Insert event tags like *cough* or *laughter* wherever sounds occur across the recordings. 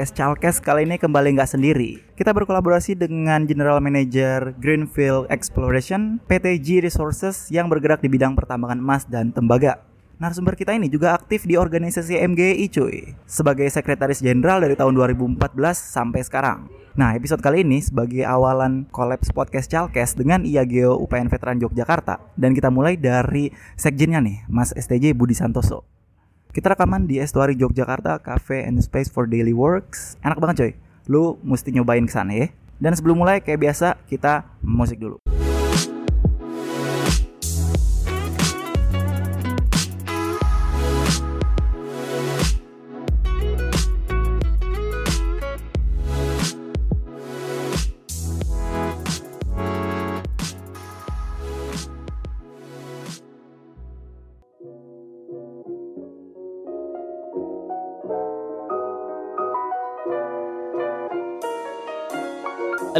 podcast Chalkes kali ini kembali nggak sendiri. Kita berkolaborasi dengan General Manager Greenfield Exploration PTG Resources yang bergerak di bidang pertambangan emas dan tembaga. Narasumber kita ini juga aktif di organisasi MGI cuy. Sebagai sekretaris jenderal dari tahun 2014 sampai sekarang. Nah episode kali ini sebagai awalan kolaps podcast Chalkes dengan IAGO UPN Veteran Yogyakarta. Dan kita mulai dari sekjennya nih Mas STJ Budi Santoso kita rekaman di Estuary Yogyakarta Cafe and Space for Daily Works. Enak banget coy. Lu mesti nyobain ke sana ya. Dan sebelum mulai kayak biasa kita musik dulu.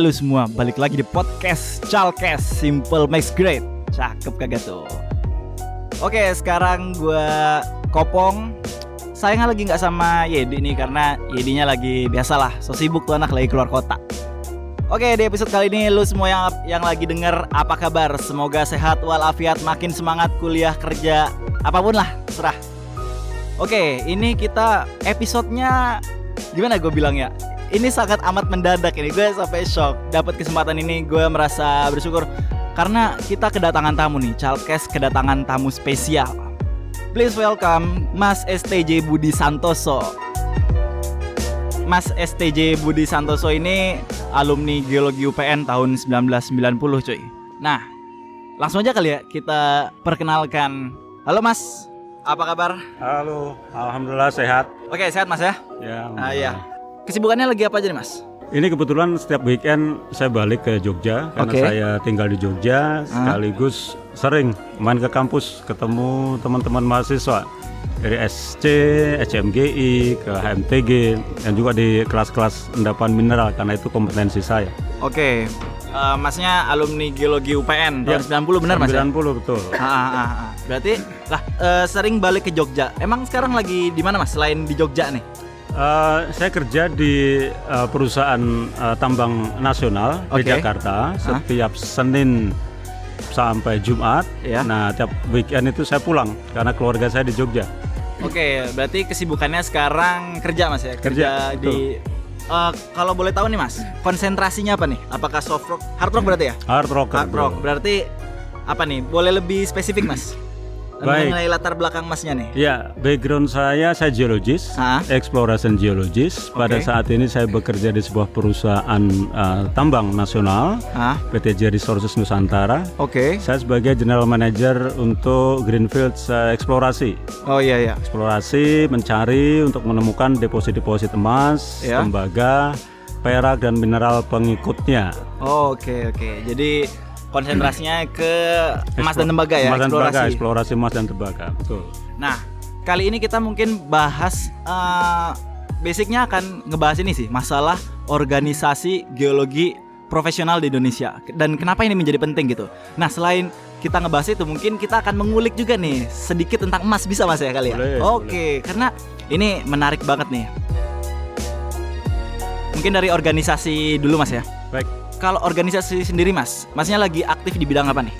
Halo semua, balik lagi di podcast Chalkes Simple Makes Great Cakep kagak tuh Oke, sekarang gue Kopong Sayangnya lagi nggak sama Yedi nih Karena Yedinya lagi biasalah So sibuk tuh anak lagi keluar kota Oke, di episode kali ini lu semua yang yang lagi denger apa kabar? Semoga sehat walafiat, makin semangat kuliah, kerja, apa pun lah, serah. Oke, ini kita episodenya gimana gue bilang ya? Ini sangat amat mendadak ini. Gue sampai shock. Dapat kesempatan ini gue merasa bersyukur. Karena kita kedatangan tamu nih Chalkes kedatangan tamu spesial. Please welcome Mas STJ Budi Santoso. Mas STJ Budi Santoso ini alumni geologi UPN tahun 1990 cuy. Nah langsung aja kali ya kita perkenalkan. Halo Mas. Apa kabar? Halo, alhamdulillah sehat. oke sehat Mas ya? Ya. ah, iya kesibukannya lagi apa aja nih Mas Ini kebetulan setiap weekend saya balik ke Jogja karena Oke. saya tinggal di Jogja sekaligus sering main ke kampus ketemu teman-teman mahasiswa dari SC, SCMGI, ke HMTG dan juga di kelas-kelas endapan mineral karena itu kompetensi saya. Oke, eh, masnya alumni geologi UPN tahun 90 benar mas? ya? 90 betul. Ah, ah, ah, ah. Berarti lah eh, sering balik ke Jogja. Emang sekarang lagi di mana mas? Selain di Jogja nih? Eh, saya kerja di eh, perusahaan eh, tambang nasional di Oke. Jakarta setiap Senin sampai Jumat. Ya. Nah, tiap weekend itu saya pulang karena keluarga saya di Jogja. Oke, berarti kesibukannya sekarang kerja mas ya? Kerja, di. Eh, kalau boleh tahu nih mas, konsentrasinya apa nih? Apakah soft rock, hard rock berarti ya? Hard rocker. Hard rock. bro. Berarti apa nih? Boleh lebih spesifik mas? Baik. Mengenai latar belakang masnya nih. Ya, background saya saya geologis, Ah. exploration geologis. Pada Oke. saat ini saya bekerja di sebuah perusahaan eh, tambang nasional, Ah, PTJ Resources Nusantara. oke. Saya sebagai general manager untuk Greenfield eh, eksplorasi. Oh iya iya. Eksplorasi mencari untuk menemukan deposit-deposit emas, Ya. tembaga, perak dan mineral pengikutnya. Oh, Oke oke. Jadi konsentrasinya ke emas dan tembaga ya, Emas dan tembaga, eksplorasi. eksplorasi emas dan tembaga. Betul. Nah, kali ini kita mungkin bahas eh, basicnya akan ngebahas ini sih, masalah organisasi geologi profesional di Indonesia dan kenapa ini menjadi penting gitu. Nah, selain kita ngebahas itu, mungkin kita akan mengulik juga nih sedikit tentang emas bisa mas ya kali ya. Boleh, Oke, karena ini menarik banget nih. Mungkin dari organisasi dulu mas ya. Baik. Kalau organisasi sendiri mas, masnya lagi aktif di bidang apa nih?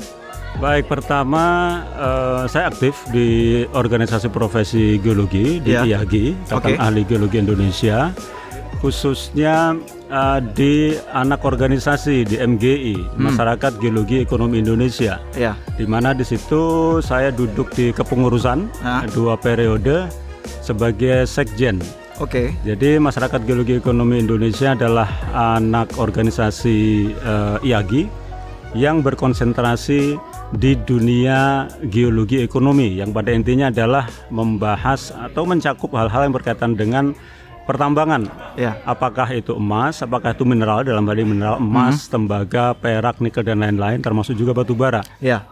Baik, pertama eh, saya aktif di organisasi profesi geologi di Ya. IAGI. Ikatan Ahli Geologi Indonesia, khususnya eh, di anak organisasi di MGI, Hmm. Masyarakat Geologi Ekonomi Indonesia, Ya. di mana di situ saya duduk di kepengurusan Ah. dua periode sebagai sekjen. Oke. Jadi Masyarakat Geologi Ekonomi Indonesia adalah anak organisasi eh, IAGI yang berkonsentrasi di dunia geologi ekonomi yang pada intinya adalah membahas atau mencakup hal-hal yang berkaitan dengan pertambangan. Ya. Apakah itu emas, apakah itu mineral dalam hal ini mineral emas, tembaga, perak, nikel dan lain-lain termasuk juga batu bara. Ya.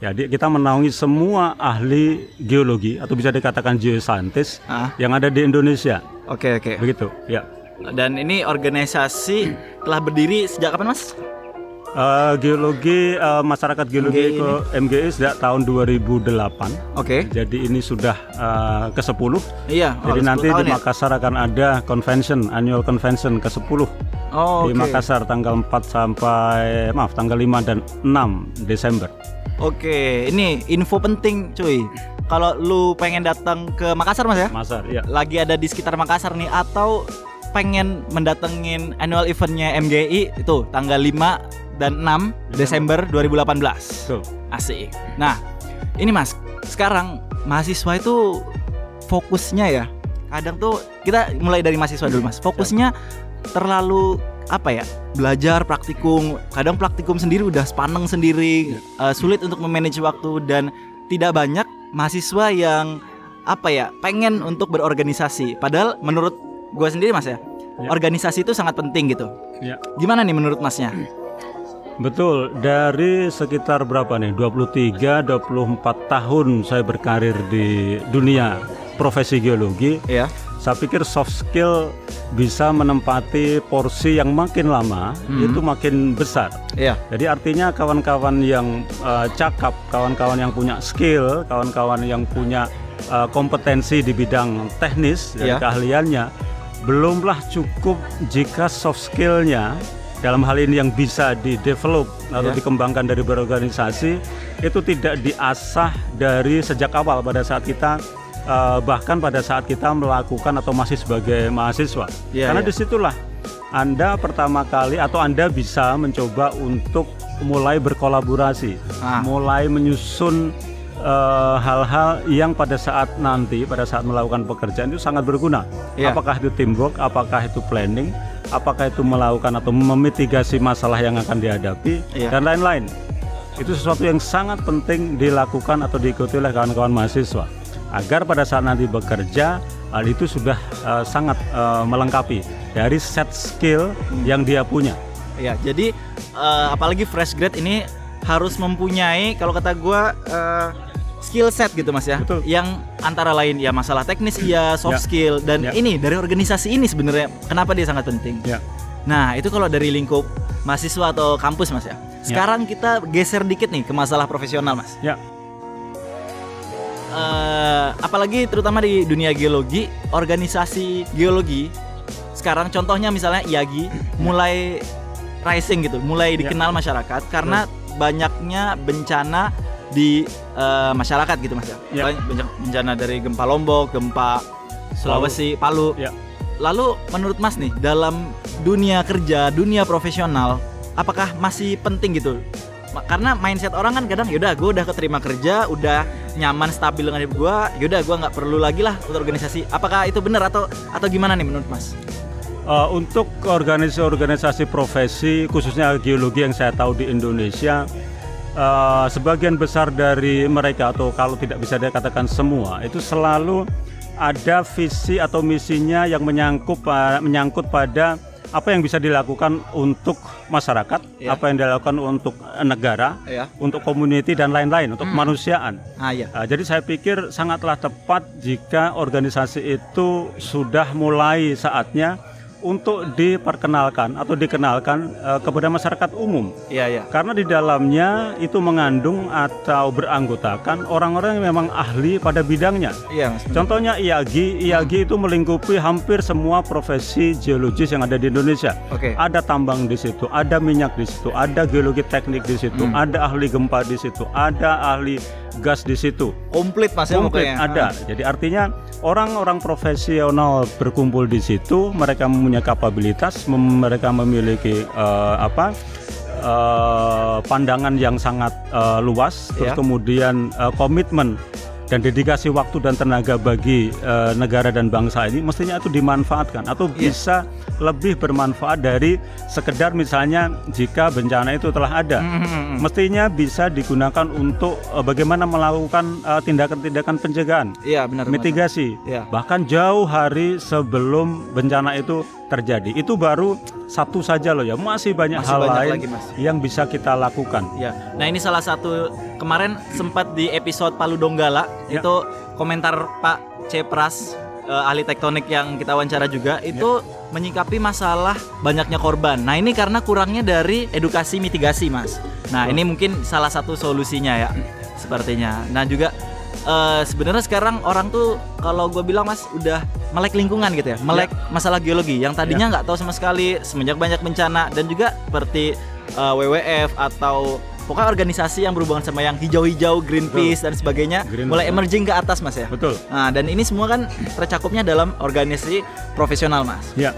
Jadi kita menaungi semua ahli geologi atau bisa dikatakan geoscientist Ah. yang ada di Indonesia. Oke oke. Begitu, ya. Dan ini organisasi telah berdiri sejak kapan mas? Eh, geologi eh, masyarakat geologi MGI ke MGI sejak tahun 2008. Oke. Jadi ini sudah eh, ke-10. Iya. oh, Jadi 10 nanti di ya? Makassar akan ada convention, annual convention ke-10 Oh, di. Makassar tanggal 4 sampai maaf tanggal 5 dan 6 Desember. Oke, ini info penting, cuy. Kalau lu pengen datang ke Makassar, Mas ya? Makassar, ya. Lagi ada di sekitar Makassar nih atau pengen mendatengin annual eventnya MGI itu tanggal 5 dan 6 Desember 2018. Tuh. Asik. Nah, ini Mas, sekarang mahasiswa itu fokusnya ya. Kadang tuh kita mulai dari mahasiswa dulu, Mas. Fokusnya terlalu apa ya? Belajar praktikum. Kadang praktikum sendiri udah sepaneng sendiri, eh, sulit untuk memanage waktu dan tidak banyak mahasiswa yang apa ya? pengen untuk berorganisasi. Padahal menurut gua sendiri, Mas ya, Ya. organisasi itu sangat penting gitu. Ya. Gimana nih menurut Masnya? Betul, dari sekitar berapa nih? 23 24 tahun saya berkarir di dunia profesi geologi. Ya. Saya pikir soft skill bisa menempati porsi yang makin lama Hmm. itu makin besar. Iya. Jadi artinya kawan-kawan yang eh, cakap, kawan-kawan yang punya skill, kawan-kawan yang punya eh, kompetensi di bidang teknis dan Iya. keahliannya, belumlah cukup jika soft skillnya dalam hal ini yang bisa di-develop atau Iya. dikembangkan dari berorganisasi itu tidak diasah dari sejak awal pada saat kita eh, bahkan pada saat kita melakukan atau masih sebagai mahasiswa. Iya, Karena iya. di situlah anda pertama kali atau Anda bisa mencoba untuk mulai berkolaborasi, Ah. mulai menyusun eh, hal-hal yang pada saat nanti, pada saat melakukan pekerjaan itu sangat berguna. Iya. Apakah itu teamwork, apakah itu planning, apakah itu melakukan atau memitigasi masalah yang akan dihadapi, Iya. dan lain-lain. Itu sesuatu yang sangat penting dilakukan atau diikuti oleh kawan-kawan mahasiswa agar pada saat nanti bekerja hal itu sudah eh, sangat eh, melengkapi dari set skill yang dia punya. Ya, jadi eh, apalagi fresh grade ini harus mempunyai kalau kata gua eh, skill set gitu Mas ya. Betul. Yang antara lain ya masalah teknis iya, soft Ya. skill dan Ya. ini dari organisasi ini sebenarnya kenapa dia sangat penting. Ya. Nah, itu kalau dari lingkup mahasiswa atau kampus Mas ya. Sekarang kita geser dikit nih ke masalah profesional Mas. Ya. Eh, apalagi terutama di dunia geologi, organisasi geologi sekarang contohnya misalnya IAGI mulai rising gitu, mulai Ya. dikenal masyarakat karena banyaknya bencana di eh, masyarakat gitu Mas ya. Ya. Banyak bencana dari gempa Lombok, gempa Sulawesi, Palu. Ya. Lalu menurut Mas nih dalam dunia kerja, dunia profesional, apakah masih penting gitu? Karena mindset orang kan kadang yaudah gue udah keterima kerja, udah nyaman stabil dengan hidup gue, yaudah gue nggak perlu lagi lah untuk organisasi. Apakah itu benar atau atau gimana nih menurut Mas? Eh, untuk organisasi-organisasi profesi khususnya geologi yang saya tahu di Indonesia eh, sebagian besar dari mereka atau kalau tidak bisa dikatakan semua itu selalu ada visi atau misinya yang menyangkut pa- menyangkut pada apa yang bisa dilakukan untuk masyarakat, Ya. apa yang dilakukan untuk negara, Ya. untuk community dan lain-lain, untuk Hmm. kemanusiaan. Ah ya. Uh, jadi saya pikir sangatlah tepat jika organisasi itu sudah mulai saatnya untuk diperkenalkan atau dikenalkan uh, kepada masyarakat umum. Iya iya. Karena di dalamnya itu mengandung atau beranggotakan orang-orang yang memang ahli pada bidangnya. Iya Mas. Contohnya IAGI, IAGI itu melingkupi hampir semua profesi geologis yang ada di Indonesia. Oke. Ada tambang di situ, ada minyak di situ, ada geologi teknik di situ, Hmm. ada ahli gempa di situ, ada ahli gas di situ. Komplit Mas ya Komplit pokoknya. ada. Jadi artinya orang-orang profesional berkumpul di situ, mereka mempunyai kapabilitas, mem- mereka memiliki eh, apa? eh, pandangan yang sangat eh, luas, terus Ya. kemudian eh, komitmen dan dedikasi waktu dan tenaga bagi eh, negara dan bangsa ini mestinya itu dimanfaatkan atau Iya. bisa lebih bermanfaat dari sekedar misalnya jika bencana itu telah ada Hmm, hmm, hmm. mestinya bisa digunakan untuk eh, bagaimana melakukan eh, tindakan-tindakan pencegahan, Iya benar. Mitigasi, Iya. bahkan jauh hari sebelum bencana itu terjadi. Itu baru satu saja loh ya, masih banyak Masih hal banyak lain lagi, Mas. yang bisa kita lakukan. Ya. Nah ini salah satu kemarin sempat di episode Palu Donggala Ya. itu komentar Pak Cepras eh, ahli tektonik yang kita wawancara juga itu menyikapi masalah banyaknya korban. Nah, ini karena kurangnya dari edukasi mitigasi, Mas. Nah, ini mungkin salah satu solusinya ya. Sepertinya. Nah, juga eh, sebenarnya sekarang orang tuh kalau gue bilang Mas udah melek lingkungan gitu ya. Melek masalah geologi yang tadinya nggak tahu sama sekali semenjak banyak bencana dan juga seperti eh, WWF atau pokoknya organisasi yang berhubungan sama yang hijau-hijau, Greenpeace dan sebagainya Green- mulai emerging ke atas Mas ya. Betul. Nah, dan ini semua kan tercakupnya dalam organisasi profesional, Mas. Ya.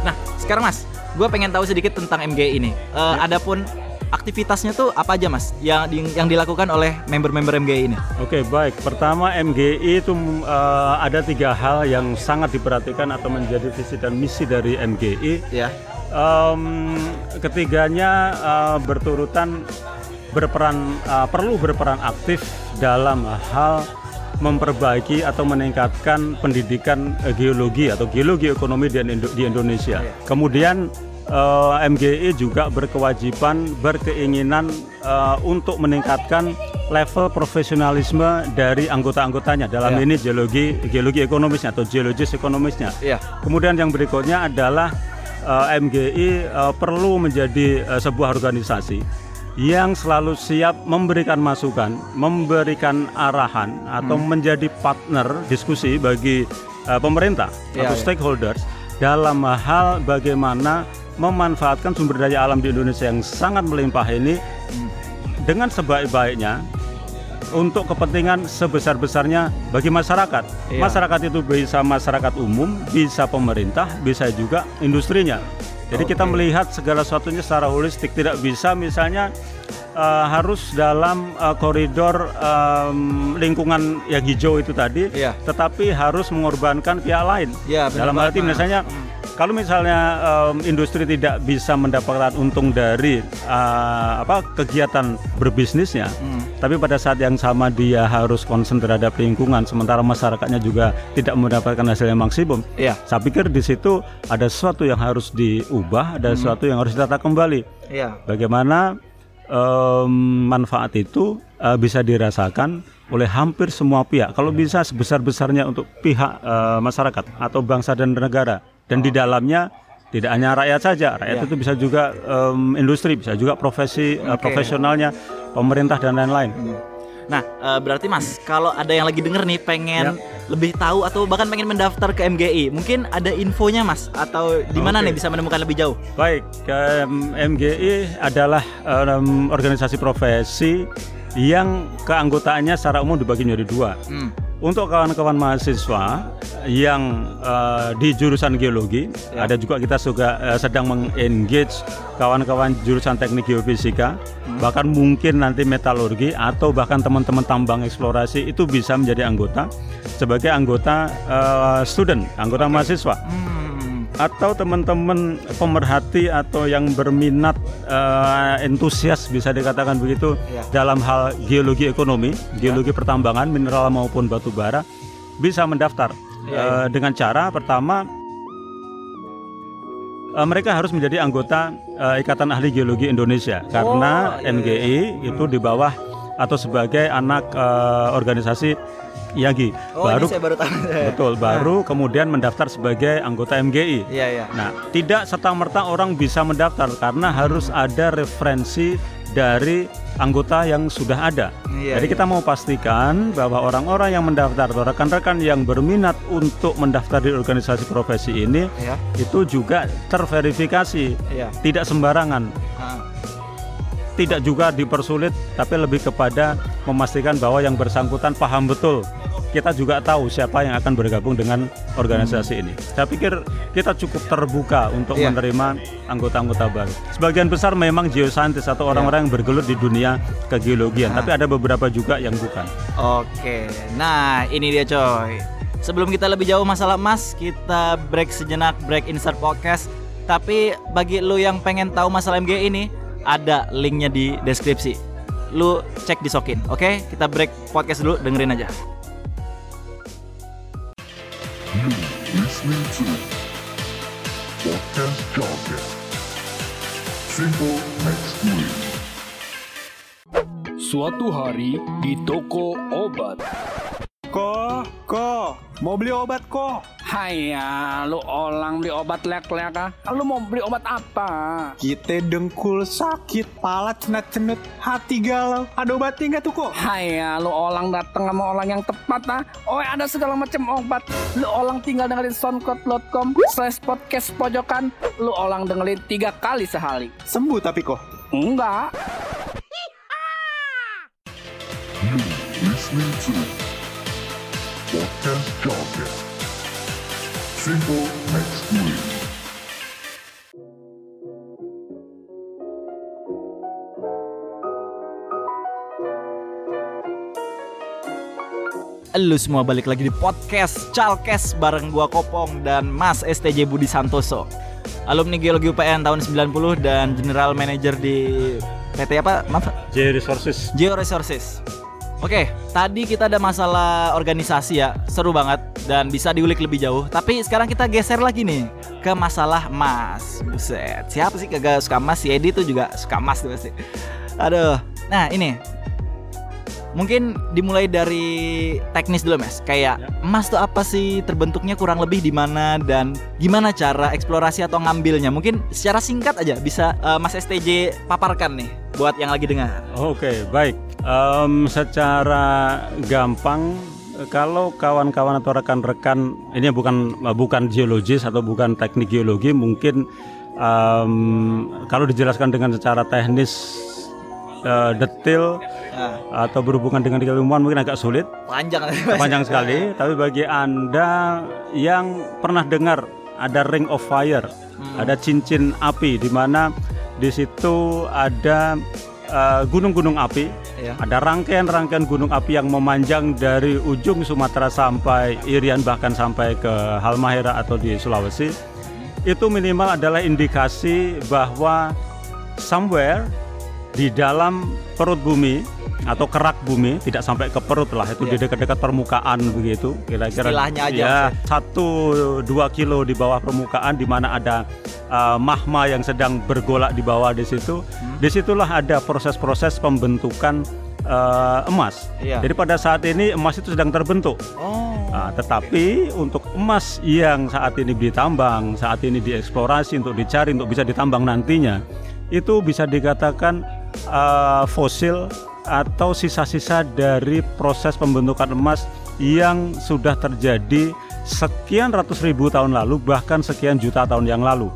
Nah, sekarang Mas, gue pengen tahu sedikit tentang MGI ini. Eh, Adapun aktivitasnya tuh apa aja, Mas? Yang yang dilakukan oleh member-member MGI ini? Oke baik. Pertama MGI itu eh, ada tiga hal yang sangat diperhatikan atau menjadi visi dan misi dari MGI. Ya. Em, ketiganya eh, berturutan berperan eh, perlu berperan aktif dalam hal memperbaiki atau meningkatkan pendidikan geologi atau geologi ekonomi di, Indo- di Indonesia. Kemudian eh, MGI juga berkewajiban berkeinginan eh, untuk meningkatkan level profesionalisme dari anggota-anggotanya dalam Ya. ini geologi geologi ekonomisnya atau geologis ekonomisnya. Iya. Kemudian yang berikutnya adalah eh, MGI eh, perlu menjadi eh, sebuah organisasi yang selalu siap memberikan masukan, memberikan arahan atau menjadi partner diskusi bagi eh, pemerintah Iya, atau iya. stakeholders dalam hal bagaimana memanfaatkan sumber daya alam di Indonesia yang sangat melimpah ini dengan sebaik-baiknya untuk kepentingan sebesar-besarnya bagi masyarakat. Iya. Masyarakat itu bisa masyarakat umum, bisa pemerintah, bisa juga industrinya. Jadi kita Oke. melihat segala sesuatunya secara holistik, tidak bisa misalnya eh, harus dalam eh, koridor em, lingkungan yang hijau itu tadi, Iya. tetapi harus mengorbankan pihak lain. Iya, benar dalam arti misalnya kalau misalnya em, industri tidak bisa mendapatkan untung dari eh, apa kegiatan berbisnisnya, Hmm. tapi pada saat yang sama dia harus konsen terhadap lingkungan, sementara masyarakatnya juga tidak mendapatkan hasil yang maksimum. Iya. Saya pikir di situ ada sesuatu yang harus diubah, ada sesuatu yang harus ditata kembali. Iya. Bagaimana em, manfaat itu eh, bisa dirasakan oleh hampir semua pihak. Kalau bisa sebesar-besarnya untuk pihak eh, masyarakat atau bangsa dan negara. Dan di dalamnya tidak hanya rakyat saja, rakyat Ya. itu bisa juga em, industri, bisa juga profesi eh, Oke. profesionalnya, pemerintah dan lain-lain. Nah, eh, berarti Mas, kalau ada yang lagi denger nih pengen lebih tahu atau bahkan pengen mendaftar ke MGI, mungkin ada infonya Mas atau di mana Oke. nih bisa menemukan lebih jauh? Baik, em, MGI adalah em, organisasi profesi yang keanggotaannya secara umum dibagi menjadi dua. Hmm. Untuk kawan-kawan mahasiswa yang eh, di jurusan geologi, Ya. ada juga kita juga eh, sedang mengengage kawan-kawan jurusan teknik geofisika, Hmm. bahkan mungkin nanti metalurgi atau bahkan teman-teman tambang eksplorasi itu bisa menjadi anggota sebagai anggota eh, student, anggota mahasiswa Hmm. Atau teman-teman pemerhati atau yang berminat entusias bisa dikatakan begitu Iya. dalam hal geologi ekonomi, geologi pertambangan, mineral maupun batu bara bisa mendaftar Iya, Eh, dengan cara pertama eh, mereka harus menjadi anggota eh, Ikatan Ahli Geologi Indonesia. Karena iya, iya, MGI itu di bawah atau sebagai anak eh, organisasi IAGI Oh, baru ini saya baru tahu. *laughs* betul baru kemudian mendaftar sebagai anggota MGI Iya, iya. Nah, tidak serta-merta orang bisa mendaftar karena harus ada referensi dari anggota yang sudah ada. Iya, Jadi iya. kita mau pastikan bahwa orang-orang yang mendaftar atau rekan-rekan yang berminat untuk mendaftar di organisasi profesi ini Iya. itu juga terverifikasi, Iya. tidak sembarangan, Ah. Tidak juga dipersulit, tapi lebih kepada memastikan bahwa yang bersangkutan paham betul. Kita juga tahu siapa yang akan bergabung dengan organisasi ini. Saya pikir kita cukup terbuka untuk Iya. menerima anggota-anggota baru. Sebagian besar memang geoscientist atau orang-orang yang bergelut di dunia kegeologian, tapi ada beberapa juga yang bukan. Oke, nah ini dia coy. Sebelum kita lebih jauh masalah emas, kita break sejenak, break insert podcast. Tapi bagi lu yang pengen tahu masalah MG ini, ada linknya di deskripsi. Lu cek di Sokin, oke? Kita break podcast dulu, dengerin aja. listening to Podcast Jargon. Simple Next Week. Suatu hari di toko obat. Ko, ko, mau beli obat ko? Haya, lu orang beli obat lek-lek ah. Lu mau beli obat apa? Kita dengkul sakit, pala cenut-cenut, hati galau. Ada obatnya nggak tuh kok? Haya, lu orang datang sama orang yang tepat ah. Oh, ada segala macam obat. Lu orang tinggal dengerin soundcloud.com slash podcast pojokan. Lu orang dengerin tiga kali sehari. Sembuh tapi kok. Enggak. You listening to Podcast Jargon. Week. Lu semua balik lagi di podcast Chalkes bareng gua Kopong dan Mas STJ Budi Santoso. Alumni Geologi UPN tahun 90 dan General Manager di PT apa? Maaf, J Resources. Geo Resources. Oke, tadi kita ada masalah organisasi ya, seru banget dan bisa diulik lebih jauh. Tapi sekarang kita geser lagi nih ke masalah emas. Buset, siapa sih kagak suka emas? Si Edi tuh juga suka emas tuh pasti. Aduh, nah ini mungkin dimulai dari teknis dulu mas. Kayak Ya. emas tuh apa sih? Terbentuknya kurang lebih di mana dan gimana cara eksplorasi atau ngambilnya? Mungkin secara singkat aja bisa eh, Mas STJ paparkan nih buat yang lagi dengar. Oke, baik. Em, secara gampang kalau kawan-kawan atau rekan-rekan ini bukan bukan geologis atau bukan teknik geologi mungkin em, kalau dijelaskan dengan secara teknis eh, detail Nah, atau berhubungan dengan keilmuan mungkin agak sulit. Panjang. Panjang sekali. *laughs* Tapi bagi anda yang pernah dengar ada ring of fire ada cincin api di mana di situ ada eh, gunung-gunung api. Iya. ada rangkaian-rangkaian gunung api yang memanjang dari ujung Sumatera sampai Irian bahkan sampai ke Halmahera atau di Sulawesi. Itu minimal adalah indikasi bahwa somewhere di dalam perut bumi atau kerak bumi tidak sampai ke perut lah itu di Iya. dekat-dekat permukaan begitu kira-kira Istilahnya aja ya satu dua kilo di bawah permukaan di mana ada uh, mahma yang sedang bergolak di bawah di situ Hmm. di situlah ada proses-proses pembentukan uh, emas Iya. jadi pada saat ini emas itu sedang terbentuk Oh. Nah, tetapi untuk emas yang saat ini ditambang, saat ini dieksplorasi untuk dicari untuk bisa ditambang nantinya, itu bisa dikatakan uh, fosil atau sisa-sisa dari proses pembentukan emas yang sudah terjadi sekian ratus ribu tahun lalu bahkan sekian juta tahun yang lalu.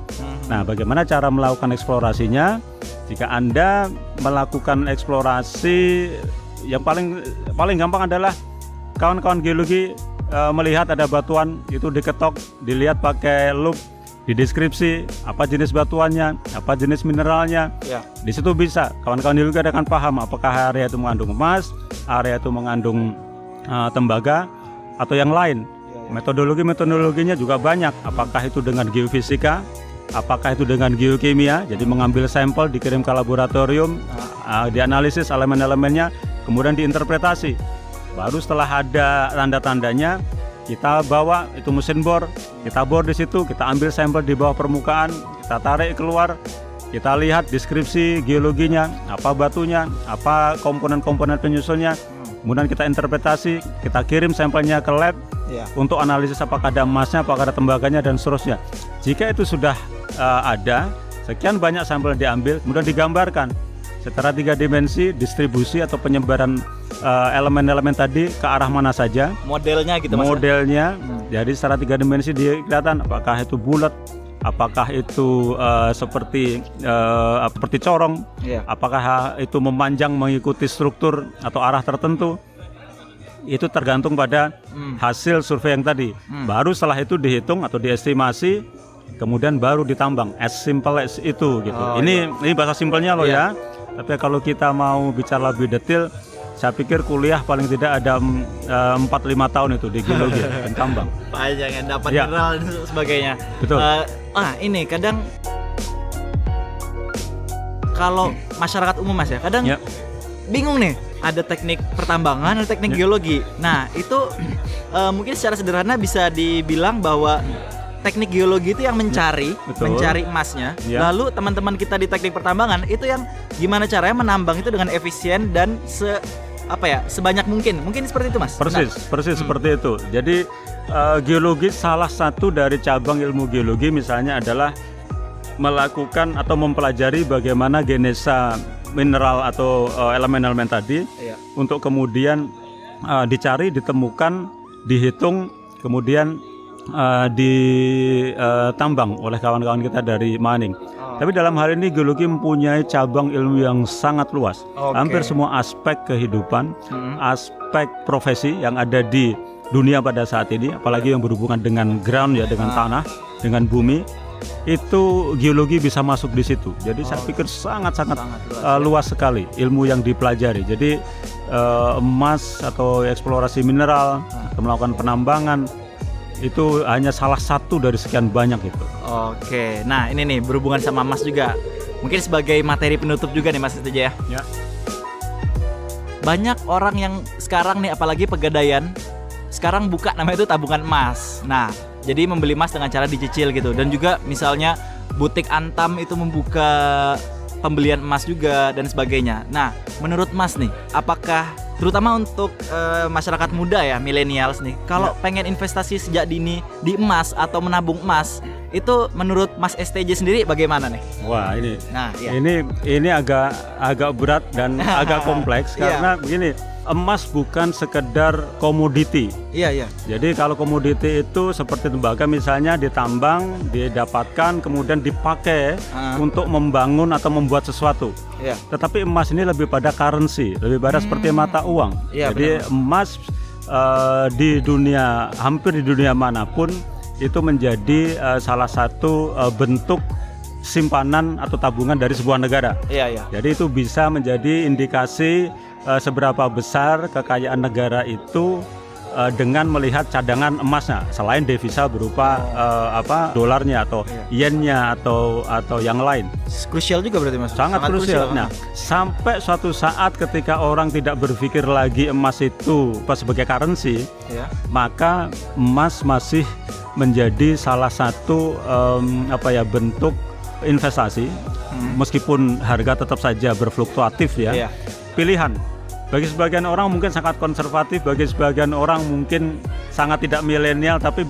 Nah, bagaimana cara melakukan eksplorasinya? Jika Anda melakukan eksplorasi yang paling paling gampang adalah kawan-kawan geologi eh, melihat ada batuan itu diketok, dilihat pakai loop, dideskripsi apa jenis batuannya, apa jenis mineralnya. Ya. Di situ bisa kawan-kawan geologi akan paham apakah area itu mengandung emas, area itu mengandung eh, tembaga atau yang lain. Metodologi metodologinya juga banyak. Apakah itu dengan geofisika, apakah itu dengan geokimia, jadi mengambil sampel dikirim ke laboratorium, uh, dianalisis elemen-elemennya, kemudian diinterpretasi. Baru setelah ada tanda-tandanya, kita bawa itu mesin bor, kita bor di situ, kita ambil sampel di bawah permukaan, kita tarik keluar, kita lihat deskripsi geologinya, apa batunya, apa komponen-komponen penyusunnya, kemudian kita interpretasi, kita kirim sampelnya ke lab, Ya. untuk analisis apakah ada emasnya, apakah ada tembaganya dan seterusnya. Jika itu sudah uh, ada, sekian banyak sampel yang diambil, kemudian digambarkan secara tiga dimensi distribusi atau penyebaran uh, elemen-elemen tadi ke arah mana saja, Modelnya gitu mas. modelnya. Jadi secara tiga dimensi dia kelihatan apakah itu bulat, apakah itu uh, seperti uh, seperti corong, Iya. apakah itu memanjang mengikuti struktur atau arah tertentu. Itu tergantung pada hasil survei yang tadi. Baru setelah itu dihitung atau diestimasi kemudian baru ditambang. As simple as itu gitu. Oh, ini ini bahasa simpelnya loh Iya. ya tapi kalau kita mau bicara lebih detail saya pikir kuliah paling tidak ada mm, eh, 4-5 tahun itu di geologi *laughs* dan tambang Panjang yang dapat Ya. mineral dan sebagainya. Betul. Eh, ah ini kadang kalau masyarakat umum mas ya kadang Ya. bingung nih ada teknik pertambangan ada teknik Ya. geologi. Nah itu eh, mungkin secara sederhana bisa dibilang bahwa teknik geologi itu yang mencari Betul. mencari emasnya. Ya. Lalu teman-teman kita di teknik pertambangan itu yang gimana caranya menambang itu dengan efisien dan se apa ya sebanyak mungkin. Mungkin seperti itu mas. Persis, Benar? persis seperti itu. Jadi eh, geologi salah satu dari cabang ilmu geologi misalnya adalah melakukan atau mempelajari bagaimana genesa mineral atau eh, elemen-elemen tadi Iya. untuk kemudian eh, dicari, ditemukan, dihitung, kemudian eh, ditambang oleh kawan-kawan kita dari mining. Oh. Tapi dalam hal ini geologi mempunyai cabang ilmu yang sangat luas. Oke. Hampir semua aspek kehidupan, Hmm. aspek profesi yang ada di dunia pada saat ini, apalagi yang berhubungan dengan ground ya, dengan Ah. tanah, dengan bumi, itu geologi bisa masuk di situ. Jadi saya pikir sangat-sangat Sangat luas, uh, ya. luas sekali ilmu yang dipelajari. Jadi uh, emas atau eksplorasi mineral, Ah. atau melakukan penambangan itu hanya salah satu dari sekian banyak itu. Oke, nah ini nih berhubungan sama Mas juga. Mungkin sebagai materi penutup juga nih Mas Setuju ya. Ya. Banyak orang yang sekarang nih apalagi pegadaian sekarang buka namanya itu tabungan emas. Nah, jadi membeli emas dengan cara dicicil gitu dan juga misalnya butik Antam itu membuka pembelian emas juga dan sebagainya. Nah, menurut Mas nih, apakah terutama untuk eh, masyarakat muda ya, millennials nih, kalau pengen investasi sejak dini di emas atau menabung emas, itu menurut Mas STJ sendiri bagaimana nih? Wah ini Nah, ya. Ini ini agak agak berat dan *laughs* agak kompleks Iya. karena begini, emas bukan sekedar komoditi. Iya, iya. Jadi kalau komoditi itu seperti tembaga misalnya ditambang, didapatkan kemudian dipakai Ah. untuk membangun atau membuat sesuatu. Iya. Tetapi emas ini lebih pada currency, lebih pada seperti mata uang. Iya, Jadi emas eh, di dunia hampir di dunia mana pun itu menjadi eh, salah satu eh, bentuk simpanan atau tabungan dari sebuah negara. Iya, iya. Jadi itu bisa menjadi indikasi eh, seberapa besar kekayaan negara itu eh, dengan melihat cadangan emasnya selain devisa berupa eh, apa dolarnya atau yennya atau atau yang lain. Krusial juga berarti Mas. Sangat, krusial. Nah, sampai suatu saat ketika orang tidak berpikir lagi emas itu pas sebagai currency, ya. maka emas masih menjadi salah satu em, apa ya bentuk investasi meskipun harga tetap saja berfluktuatif ya. Iya. Pilihan bagi sebagian orang mungkin sangat konservatif, bagi sebagian orang mungkin sangat tidak milenial tapi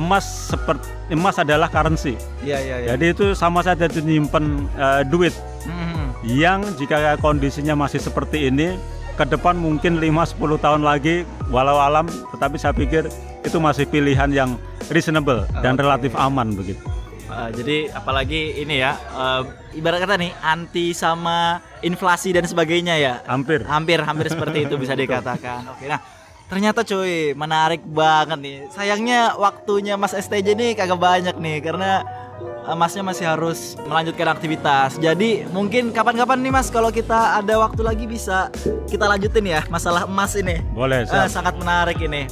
emas seperti emas adalah currency. Iya, iya, iya. Jadi itu sama saja itu nyimpen eh, duit Mhm. yang jika kondisinya masih seperti ini ke depan mungkin 5-10 tahun lagi walau alam tetapi saya pikir itu masih pilihan yang reasonable dan Oke. relatif aman begitu. Uh, jadi apalagi ini ya uh, ibarat kata nih anti sama inflasi dan sebagainya ya Hampir. hampir hampir seperti itu bisa *laughs* dikatakan oke nah ternyata cuy menarik banget nih sayangnya waktunya Mas STJ nih kagak banyak nih karena uh, Masnya masih harus melanjutkan aktivitas jadi mungkin kapan-kapan nih Mas kalau kita ada waktu lagi bisa kita lanjutin ya masalah emas ini Boleh, Eh, siap. sangat menarik ini.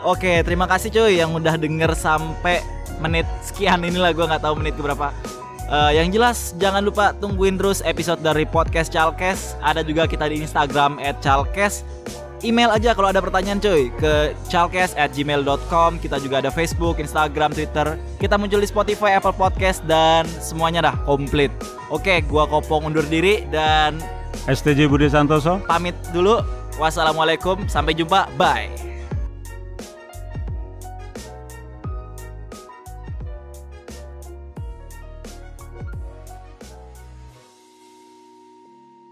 Oke, terima kasih cuy yang udah denger sampai menit sekian inilah gua nggak tahu menit keberapa. Eh, yang jelas jangan lupa tungguin terus episode dari podcast Chalkes. Ada juga kita di Instagram @chalkes. Email aja kalau ada pertanyaan cuy ke chalkes@gmail.com. Kita juga ada Facebook, Instagram, Twitter. Kita muncul di Spotify, Apple Podcast dan semuanya dah komplit. Oke, gua Kopong undur diri dan STJ Budi Santoso. pamit dulu. Wassalamualaikum, sampai jumpa. Bye.